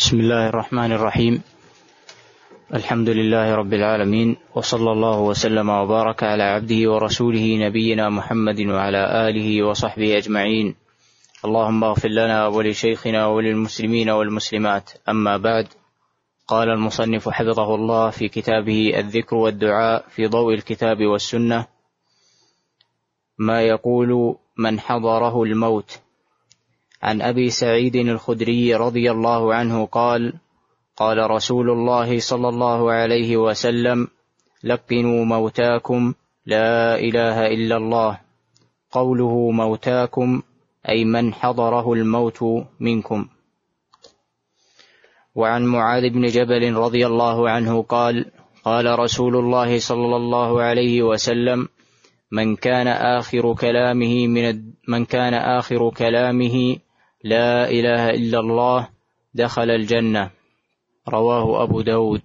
بسم الله الرحمن الرحيم. الحمد لله رب العالمين وصلى الله وسلم وبارك على عبده ورسوله نبينا محمد وعلى آله وصحبه أجمعين. اللهم اغفر لنا ولشيخنا وللمسلمين والمسلمات. أما بعد قال المصنف حفظه الله في كتابه الذكر والدعاء في ضوء الكتاب والسنة ما يقول من حضره الموت عن أبي سعيد الخدري رضي الله عنه قال قال رسول الله صلى الله عليه وسلم لقنوا موتاكم لا إله إلا الله. قوله موتاكم أي من حضره الموت منكم. وعن معاذ بن جبل رضي الله عنه قال قال رسول الله صلى الله عليه وسلم من كان آخر كلامه من من كان آخر كلامه لا إله إلا الله دخل الجنة. رواه أبو داود.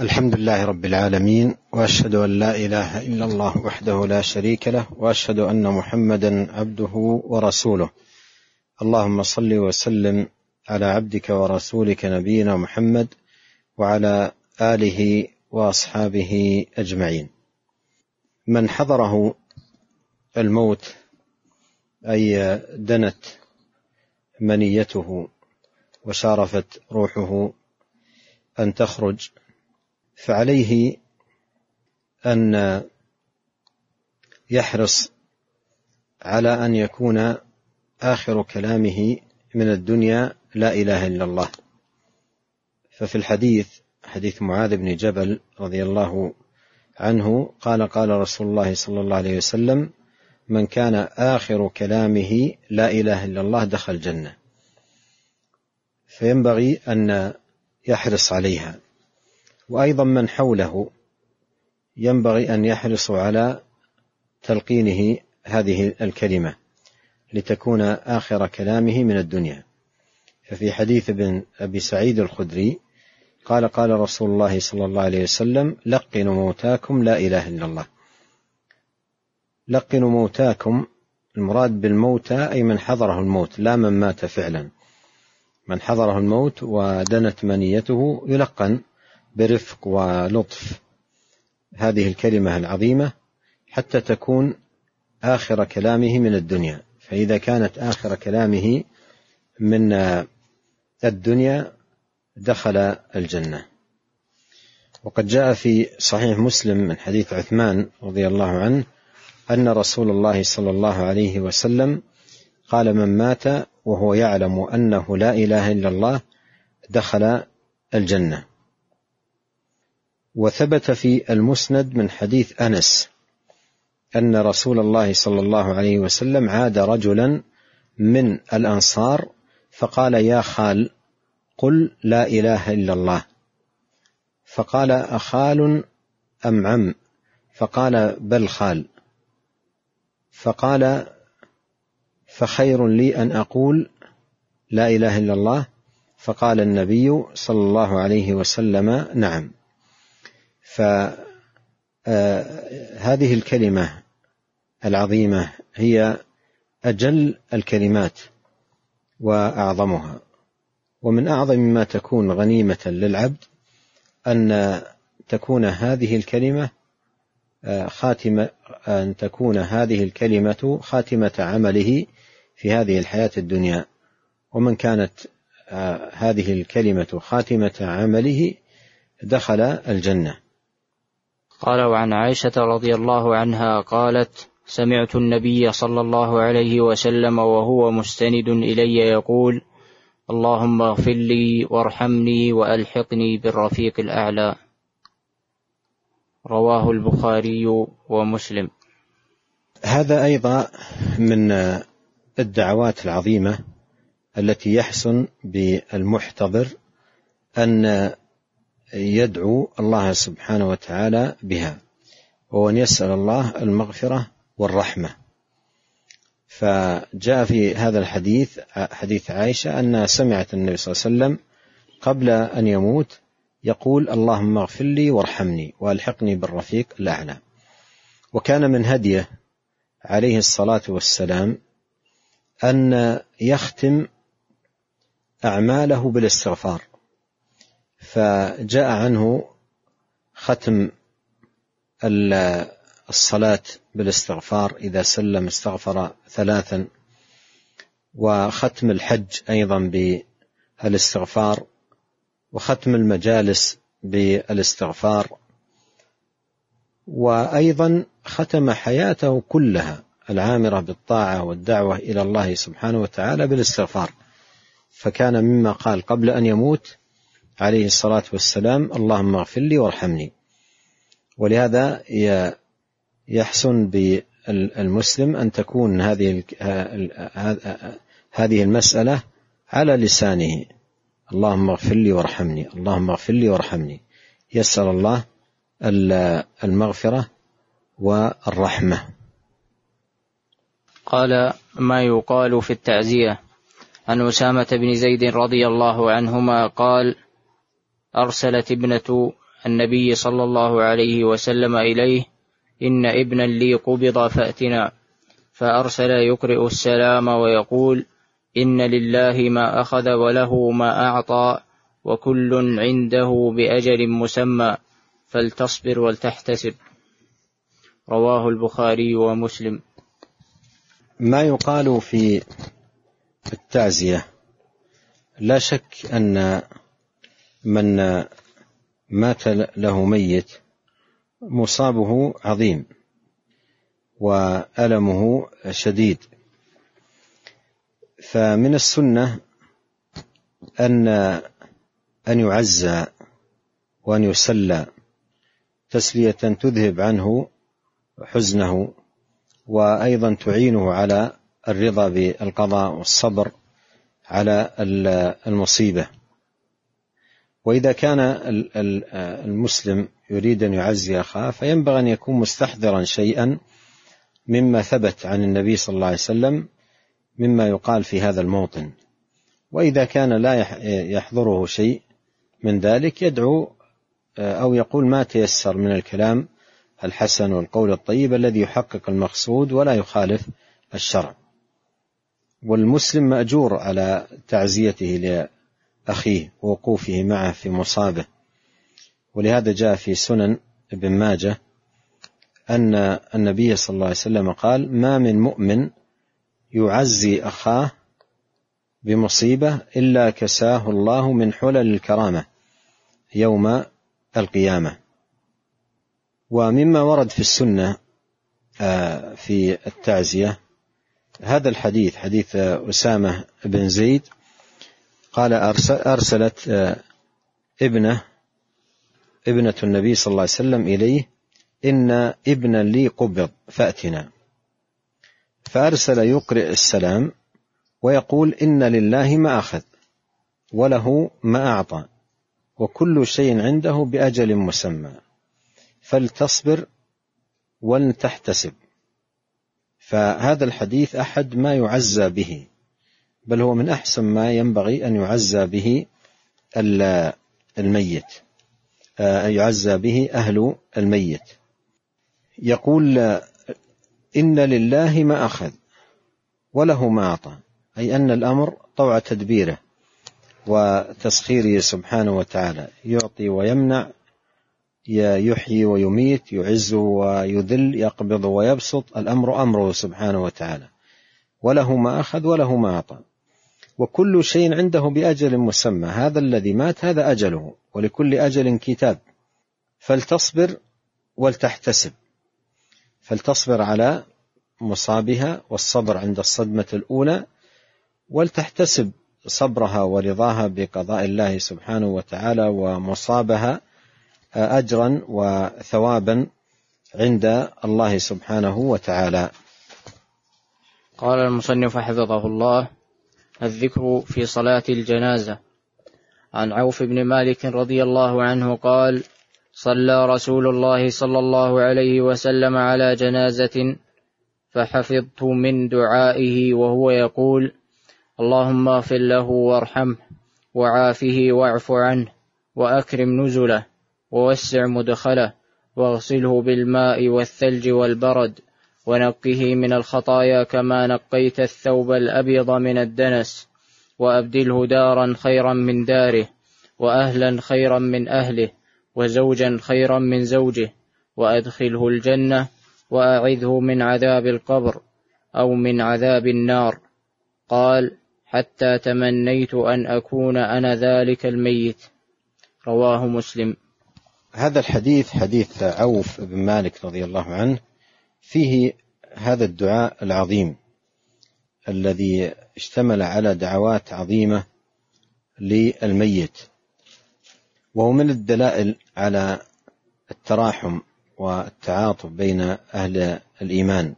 الحمد لله رب العالمين وأشهد أن لا إله إلا الله وحده لا شريك له وأشهد أن محمدا عبده ورسوله. اللهم صل وسلم على عبدك ورسولك نبينا محمد وعلى آله وأصحابه أجمعين. من حضره الموت أي دنت منيته وشارفت روحه أن تخرج فعليه أن يحرص على أن يكون آخر كلامه من الدنيا لا إله إلا الله. ففي الحديث حديث معاذ بن جبل رضي الله عنه قال قال رسول الله صلى الله عليه وسلم من كان آخر كلامه لا إله إلا الله دخل الجنة. فينبغي أن يحرص عليها. وأيضا من حوله ينبغي أن يحرصوا على تلقينه هذه الكلمة لتكون آخر كلامه من الدنيا. ففي حديث ابن أبي سعيد الخدري قال قال رسول الله صلى الله عليه وسلم لقنوا موتاكم لا إله إلا الله. لقنوا موتاكم. المراد بالموتى أي من حضره الموت لا من مات فعلا. من حضره الموت ودنت منيته يلقن برفق ولطف. هذه الكلمة العظيمة حتى تكون آخر كلامه من الدنيا. فإذا كانت آخر كلامه من الدنيا دخل الجنة. وقد جاء في صحيح مسلم من حديث عثمان رضي الله عنه أن رسول الله صلى الله عليه وسلم قال من مات وهو يعلم أنه لا إله إلا الله دخل الجنة. وثبت في المسند من حديث أنس أن رسول الله صلى الله عليه وسلم عاد رجلا من الأنصار فقال يا خال قل لا إله إلا الله. فقال أخال أم عم؟ فقال بل خال. فقال فخير لي أن أقول لا إله إلا الله. فقال النبي صلى الله عليه وسلم نعم. فهذه آه، الكلمة العظيمة هي أجل الكلمات وأعظمها. ومن أعظم ما تكون غنيمة للعبد أن تكون هذه الكلمة خاتمة أن تكون هذه الكلمة خاتمة عمله في هذه الحياة الدنيا. ومن كانت آه، هذه الكلمة خاتمة عمله دخل الجنة. قال وعن عائشة رضي الله عنها قالت سمعت النبي صلى الله عليه وسلم وهو مستند إلي يقول اللهم اغفر لي وارحمني وألحقني بالرفيق الأعلى رواه البخاري ومسلم. هذا أيضا من الدعوات العظيمة التي يحسن بالمحتضر أن يدعو الله سبحانه وتعالى بها وان يسأل الله المغفرة والرحمة. فجاء في هذا الحديث حديث عائشة انها سمعت النبي صلى الله عليه وسلم قبل أن يموت يقول اللهم اغفر لي وارحمني والحقني بالرفيق الاعلى وكان من هديه عليه الصلاة والسلام أن يختم أعماله بالاستغفار. فجاء عنه ختم الصلاة بالاستغفار إذا سلم استغفر ثلاثا. وختم الحج أيضا بالاستغفار. وختم المجالس بالاستغفار. وأيضا ختم حياته كلها العامرة بالطاعة والدعوة إلى الله سبحانه وتعالى بالاستغفار. فكان مما قال قبل أن يموت عليه الصلاة والسلام اللهم اغفر لي وارحمني. ولهذا يحسن بالمسلم أن تكون هذه هذه المسألة على لسانه. اللهم اغفر لي وارحمني اللهم اغفر لي وارحمني. يسأل الله المغفرة والرحمة. قال ما يقال في التعزية؟ عن أسامة بن زيد رضي الله عنهما قال أرسلت ابنة النبي صلى الله عليه وسلم إليه إن ابنا لي قبض فأتنا. فأرسل يقرئ السلام ويقول إن لله ما أخذ وله ما أعطى وكل عنده بأجل مسمى فلتصبر ولتحتسب. رواه البخاري ومسلم. ما يقال في التعزية؟ لا شك أن من مات له ميت مصابه عظيم وألمه شديد. فمن السنة أن أن يعزى وأن يسلى تسلية تذهب عنه حزنه وأيضا تعينه على الرضا بالقضاء والصبر على المصيبة. وإذا كان المسلم يريد أن يعزي أخاه فينبغي أن يكون مستحضرا شيئا مما ثبت عن النبي صلى الله عليه وسلم مما يقال في هذا الموطن. وإذا كان لا يحضره شيء من ذلك يدعو أو يقول ما تيسر من الكلام الحسن والقول الطيب الذي يحقق المقصود ولا يخالف الشرع. والمسلم مأجور على تعزيته لأخيه ووقوفه معه في مصابه. ولهذا جاء في سنن ابن ماجه أن النبي صلى الله عليه وسلم قال ما من مؤمن يعزي أخاه بمصيبة إلا كساه الله من حلل الكرامة يوم القيامة. ومما ورد في السنة آه، في التعزية هذا الحديث حديث أسامة بن زيد قال أرسلت آه، ابنة ابنة النبي صلى الله عليه وسلم إليه إن ابنا لي قبض فأتنا. فأرسل يقرئ السلام ويقول إن لله ما أخذ وله ما أعطى وكل شيء عنده بأجل مسمى فلتصبر ولتحتسب. فهذا الحديث أحد ما يعزى به بل هو من أحسن ما ينبغي أن يعزى به الميت آه، يعزى به أهل الميت. يقول إن لله ما أخذ وله ما أعطى. أي أن الأمر طوع تدبيره وتسخيره سبحانه وتعالى. يعطي ويمنع يحيي ويميت يعز ويذل يقبض ويبسط. الأمر أمره سبحانه وتعالى. وله ما أخذ وله ما أعطى. وكل شيء عنده بأجل مسمى. هذا الذي مات هذا أجله. ولكل أجل كتاب. فلتصبر ولتحتسب. فلتصبر على مصابها والصبر عند الصدمة الأولى ولتحتسب صبرها ورضاها بقضاء الله سبحانه وتعالى ومصابها أجرا وثوابا عند الله سبحانه وتعالى. قال المصنف حفظه الله الذكر في صلاة الجنازة. عن عوف بن مالك رضي الله عنه قال صلى رسول الله صلى الله عليه وسلم على جنازة فحفظت من دعائه وهو يقول اللهم اغفر له وارحمه وعافه واعف عنه وأكرم نزله ووسع مدخله واغسله بالماء والثلج والبرد ونقه من الخطايا كما نقيت الثوب الأبيض من الدنس وأبدله دارا خيرا من داره وأهلا خيرا من أهله وزوجا خيرا من زوجه وأدخله الجنة وأعذه من عذاب القبر أو من عذاب النار. قال حتى تمنيت أن أكون أنا ذلك الميت. رواه مسلم. هذا الحديث حديث عوف بن مالك رضي الله عنه. فيه هذا الدعاء العظيم الذي اشتمل على دعوات عظيمة للميت. وهو من الدلائل على التراحم والتعاطف بين أهل الإيمان.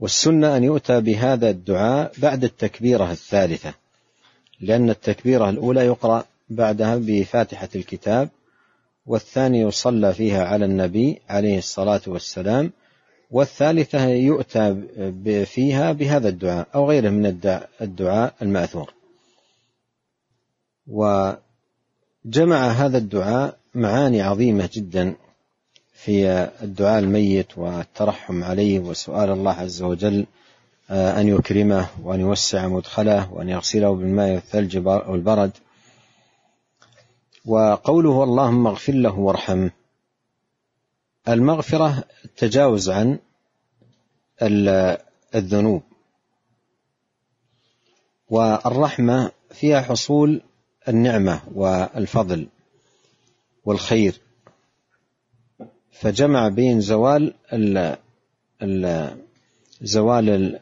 والسنة أن يؤتى بهذا الدعاء بعد التكبيرة الثالثة لأن التكبيرة الأولى يقرأ بعدها بفاتحة الكتاب والثاني يصلى فيها على النبي عليه الصلاة والسلام والثالثة يؤتى فيها بهذا الدعاء أو غيره من الدعاء المأثور. وجمع هذا الدعاء معاني عظيمة جدا في الدعاء الميت والترحم عليه وسؤال الله عز وجل آه، أن يكرمه وأن يوسع مدخله وأن يغسله بالماء والثلج والبرد. وقوله اللهم اغفر له وارحمه المغفرة التجاوز عن الذنوب. والرحمة فيها حصول النعمة والفضل والخير. فجمع بين زوال ال ال زوال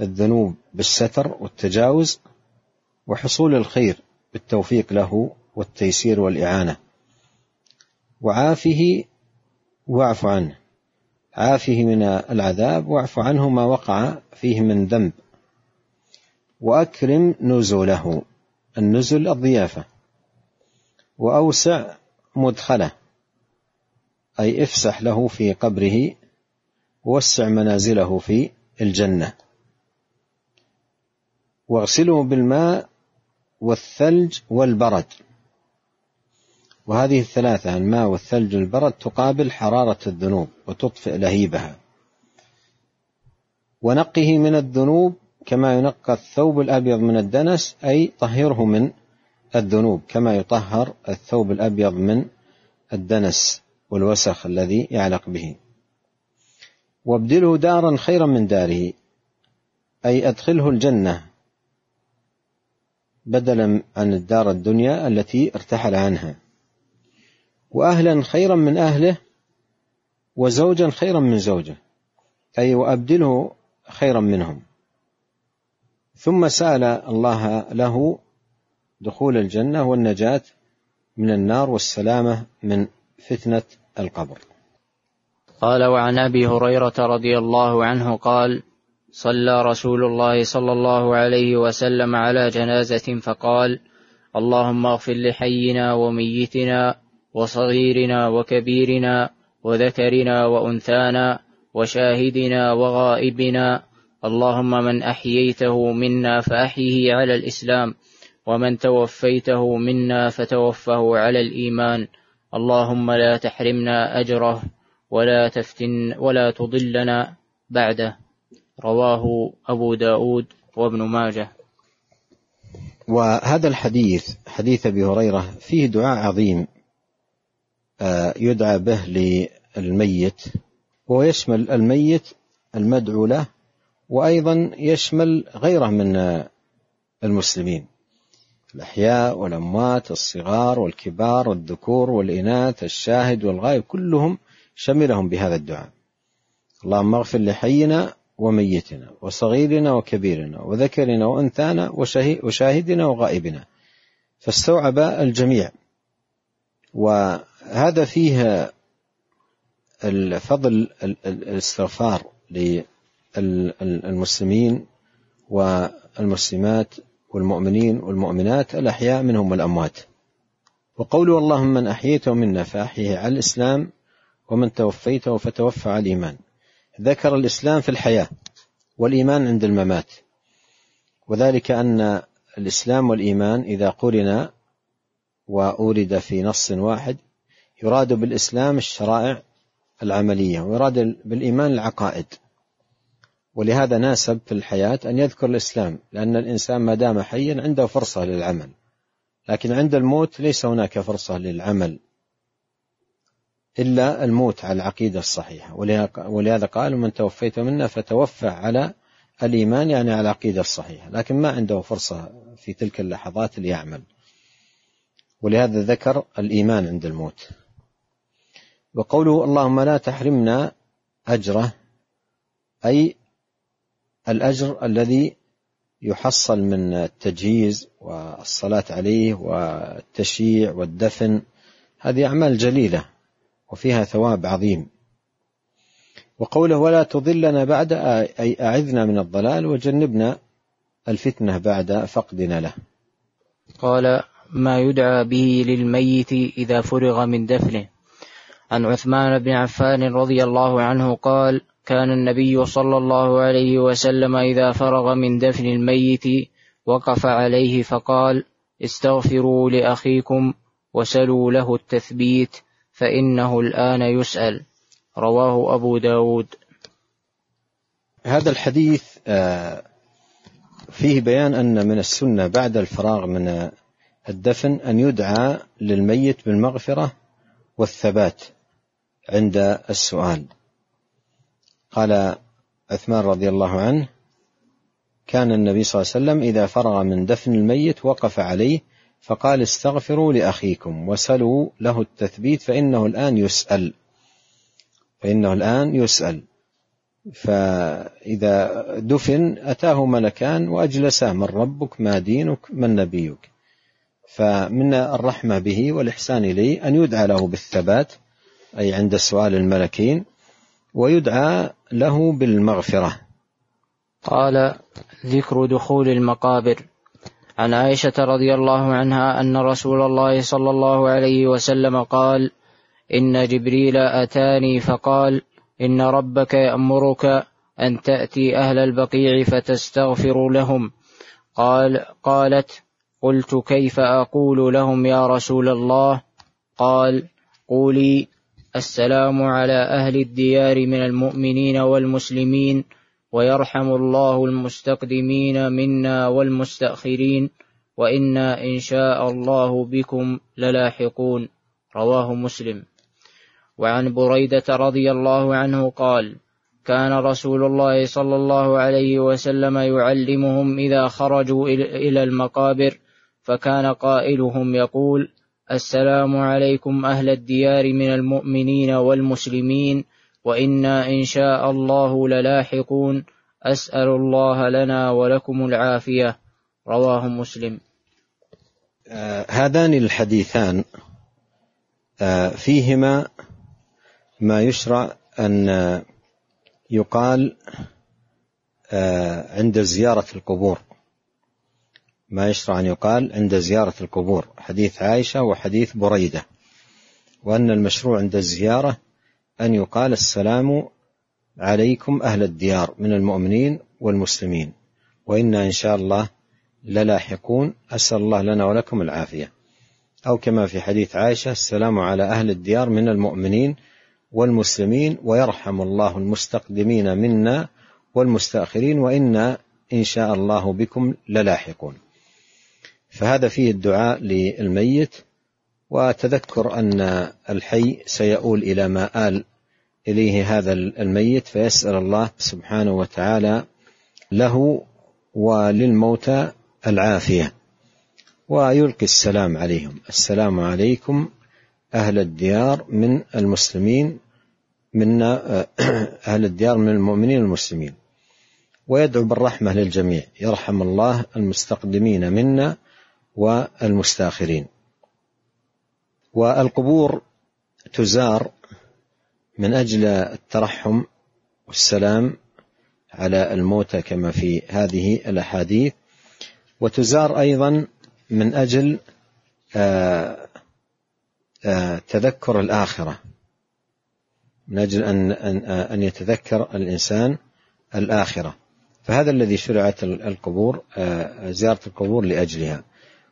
الذنوب بالستر والتجاوز وحصول الخير بالتوفيق له والتيسير والإعانة. وعافه واعف عنه. عافه من العذاب واعف عنه ما وقع فيه من ذنب. وأكرم نزله النزل الضيافة. وأوسع مدخله أي افسح له في قبره ووسع منازله في الجنة. واغسله بالماء والثلج والبرد. وهذه الثلاثة الماء والثلج والبرد تقابل حرارة الذنوب وتطفئ لهيبها. ونقه من الذنوب كما ينقى الثوب الأبيض من الدنس أي طهره من الذنوب كما يطهر الثوب الأبيض من الدنس والوسخ الذي يعلق به. وابدله دارا خيرا من داره أي أدخله الجنة بدلا عن الدار الدنيا التي ارتحل عنها. وأهلا خيرا من أهله وزوجا خيرا من زوجه أي وأبدله خيرا منهم. ثم سأل الله له دخول الجنة والنجاة من النار والسلامة من فتنة القبر. قال وعن أبي هريرة رضي الله عنه قال صلى رسول الله صلى الله عليه وسلم على جنازة فقال اللهم اغفر لحينا وميتنا وصغيرنا وكبيرنا وذكرنا وأنثانا وشاهدنا وغائبنا اللهم من أحييته منا فأحيه على الإسلام ومن توفيته منا فتوفه على الإيمان. اللهم لا تحرمنا أجره ولا تفتن ولا تضلنا بعده. رواه أبو داود وابن ماجه. وهذا الحديث حديث أبي هريرة فيه دعاء عظيم آه، يدعى به للميت. ويشمل الميت المدعو له وأيضا يشمل غيره من المسلمين. الأحياء والأموات الصغار والكبار والذكور والإناث الشاهد والغائب كلهم شملهم بهذا الدعاء. اللهم اغفر لحينا وميتنا وصغيرنا وكبيرنا وذكرنا وأنثانا وشاهدنا وغائبنا. فاستوعب الجميع. وهذا فيه الفضل الاستغفار للمسلمين والمسلمات والمؤمنين والمؤمنات الأحياء منهم والأموات. وقوله اللهم من أحييته منا فأحيه على الإسلام ومن توفيته فتوفى على الإيمان. ذكر الإسلام في الحياة والإيمان عند الممات. وذلك أن الإسلام والإيمان إذا قرنا وأورد في نص واحد يراد بالإسلام الشرائع العملية ويراد بالإيمان العقائد. ولهذا ناسب في الحياة أن يذكر الإسلام لأن الإنسان ما دام حيا عنده فرصة للعمل. لكن عند الموت ليس هناك فرصة للعمل إلا الموت على العقيدة الصحيحة. ولهذا قال من توفيت منا فتوفى على الإيمان يعني على العقيدة الصحيحة. لكن ما عنده فرصة في تلك اللحظات ليعمل. ولهذا ذكر الإيمان عند الموت. وقوله اللهم لا تحرمنا أجره أي الأجر الذي يحصل من التجهيز والصلاة عليه والتشييع والدفن هذه أعمال جليلة وفيها ثواب عظيم. وقوله ولا تضلنا بعد أي أعذنا من الضلال وجنبنا الفتنة بعد فقدنا له. قال ما يدعى به للميت إذا فرغ من دفنه. عن عثمان بن عفان رضي الله عنه قال كان النبي صلى الله عليه وسلم إذا فرغ من دفن الميت وقف عليه فقال استغفروا لأخيكم وسلوا له التثبيت فإنه الآن يسأل. رواه أبو داود. هذا الحديث آه، فيه بيان أن من السنة بعد الفراغ من الدفن أن يدعى للميت بالمغفرة والثبات عند السؤال. قال عثمان رضي الله عنه كان النبي صلى الله عليه وسلم إذا فرغ من دفن الميت وقف عليه فقال استغفروا لأخيكم وسلوا له التثبيت فإنه الآن يسأل. فإنه الآن يسأل. فإذا دفن أتاه ملكان وأجلساه من ربك ما دينك من نبيك. فمن الرحمة به والإحسان إليه أن يدعى له بالثبات أي عند سؤال الملكين ويدعى له بالمغفرة. قال ذكر دخول المقابر. عن عائشة رضي الله عنها أن رسول الله صلى الله عليه وسلم قال إن جبريل أتاني فقال إن ربك يأمرك أن تأتي أهل البقيع فتستغفر لهم. قال قالت قلت كيف أقول لهم يا رسول الله؟ قال قولي السلام على أهل الديار من المؤمنين والمسلمين ويرحم الله المستقدمين منا والمستأخرين وإنا إن شاء الله بكم للاحقون. رواه مسلم. وعن بريدة رضي الله عنه قال كان رسول الله صلى الله عليه وسلم يعلمهم إذا خرجوا إلى المقابر فكان قائلهم يقول السلام عليكم أهل الديار من المؤمنين والمسلمين وإنا إن شاء الله للاحقون. أسأل الله لنا ولكم العافية. رواه مسلم. آه هذان الحديثان آه فيهما ما يشرع أن يقال آه عند زيارة القبور. ما يشرع أن يقال عند زيارة القبور حديث عائشة وحديث بريدة وأن المشروع عند الزيارة أن يقال السلام عليكم أهل الديار من المؤمنين والمسلمين وإنا إن شاء الله للاحقون أسأل الله لنا ولكم العافية. أو كما في حديث عائشة السلام على أهل الديار من المؤمنين والمسلمين ويرحم الله المستقدمين منا والمستأخرين وإنا إن شاء الله بكم للاحقون. فهذا فيه الدعاء للميت وتذكر أن الحي سيؤول إلى ما آل إليه هذا الميت فيسأل الله سبحانه وتعالى له وللموتى العافية ويلقي السلام عليهم. السلام عليكم أهل الديار من المسلمين منا أهل الديار من المؤمنين المسلمين. ويدعو بالرحمة للجميع. يرحم الله المستقدمين منا والمستاخرين. والقبور تزار من أجل الترحم والسلام على الموتى كما في هذه الأحاديث. وتزار أيضا من أجل آه، آه، تذكر الآخرة. من أجل أن أن يتذكر الإنسان الآخرة. فهذا الذي شرعت القبور آه، زيارة القبور لأجلها.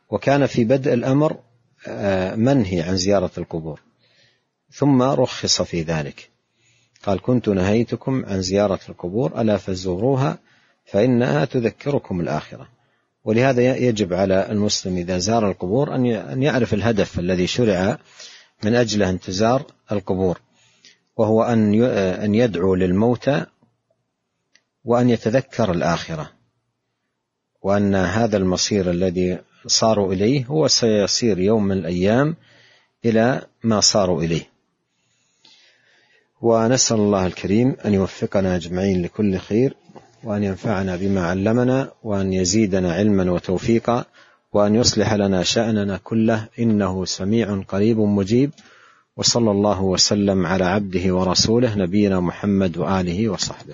وكان في بدء الأمر منهي عن زيارة القبور. ثم رخص في ذلك. قال كنت نهيتكم عن زيارة القبور ألا فزوروها فإنها تذكركم الآخرة. ولهذا يجب على المسلم إذا زار القبور أن يعرف الهدف الذي شرع من أجله أن تزار القبور وهو أن أن يدعو للموتى وأن يتذكر الآخرة وأن هذا المصير الذي صاروا إليه هو سيصير يوم من الأيام إلى ما صاروا إليه. ونسأل الله الكريم أن يوفقنا أجمعين لكل خير وأن ينفعنا بما علمنا وأن يزيدنا علما وتوفيقا وأن يصلح لنا شأننا كله إنه سميع قريب مجيب وصلى الله وسلم على عبده ورسوله نبينا محمد وآله وصحبه.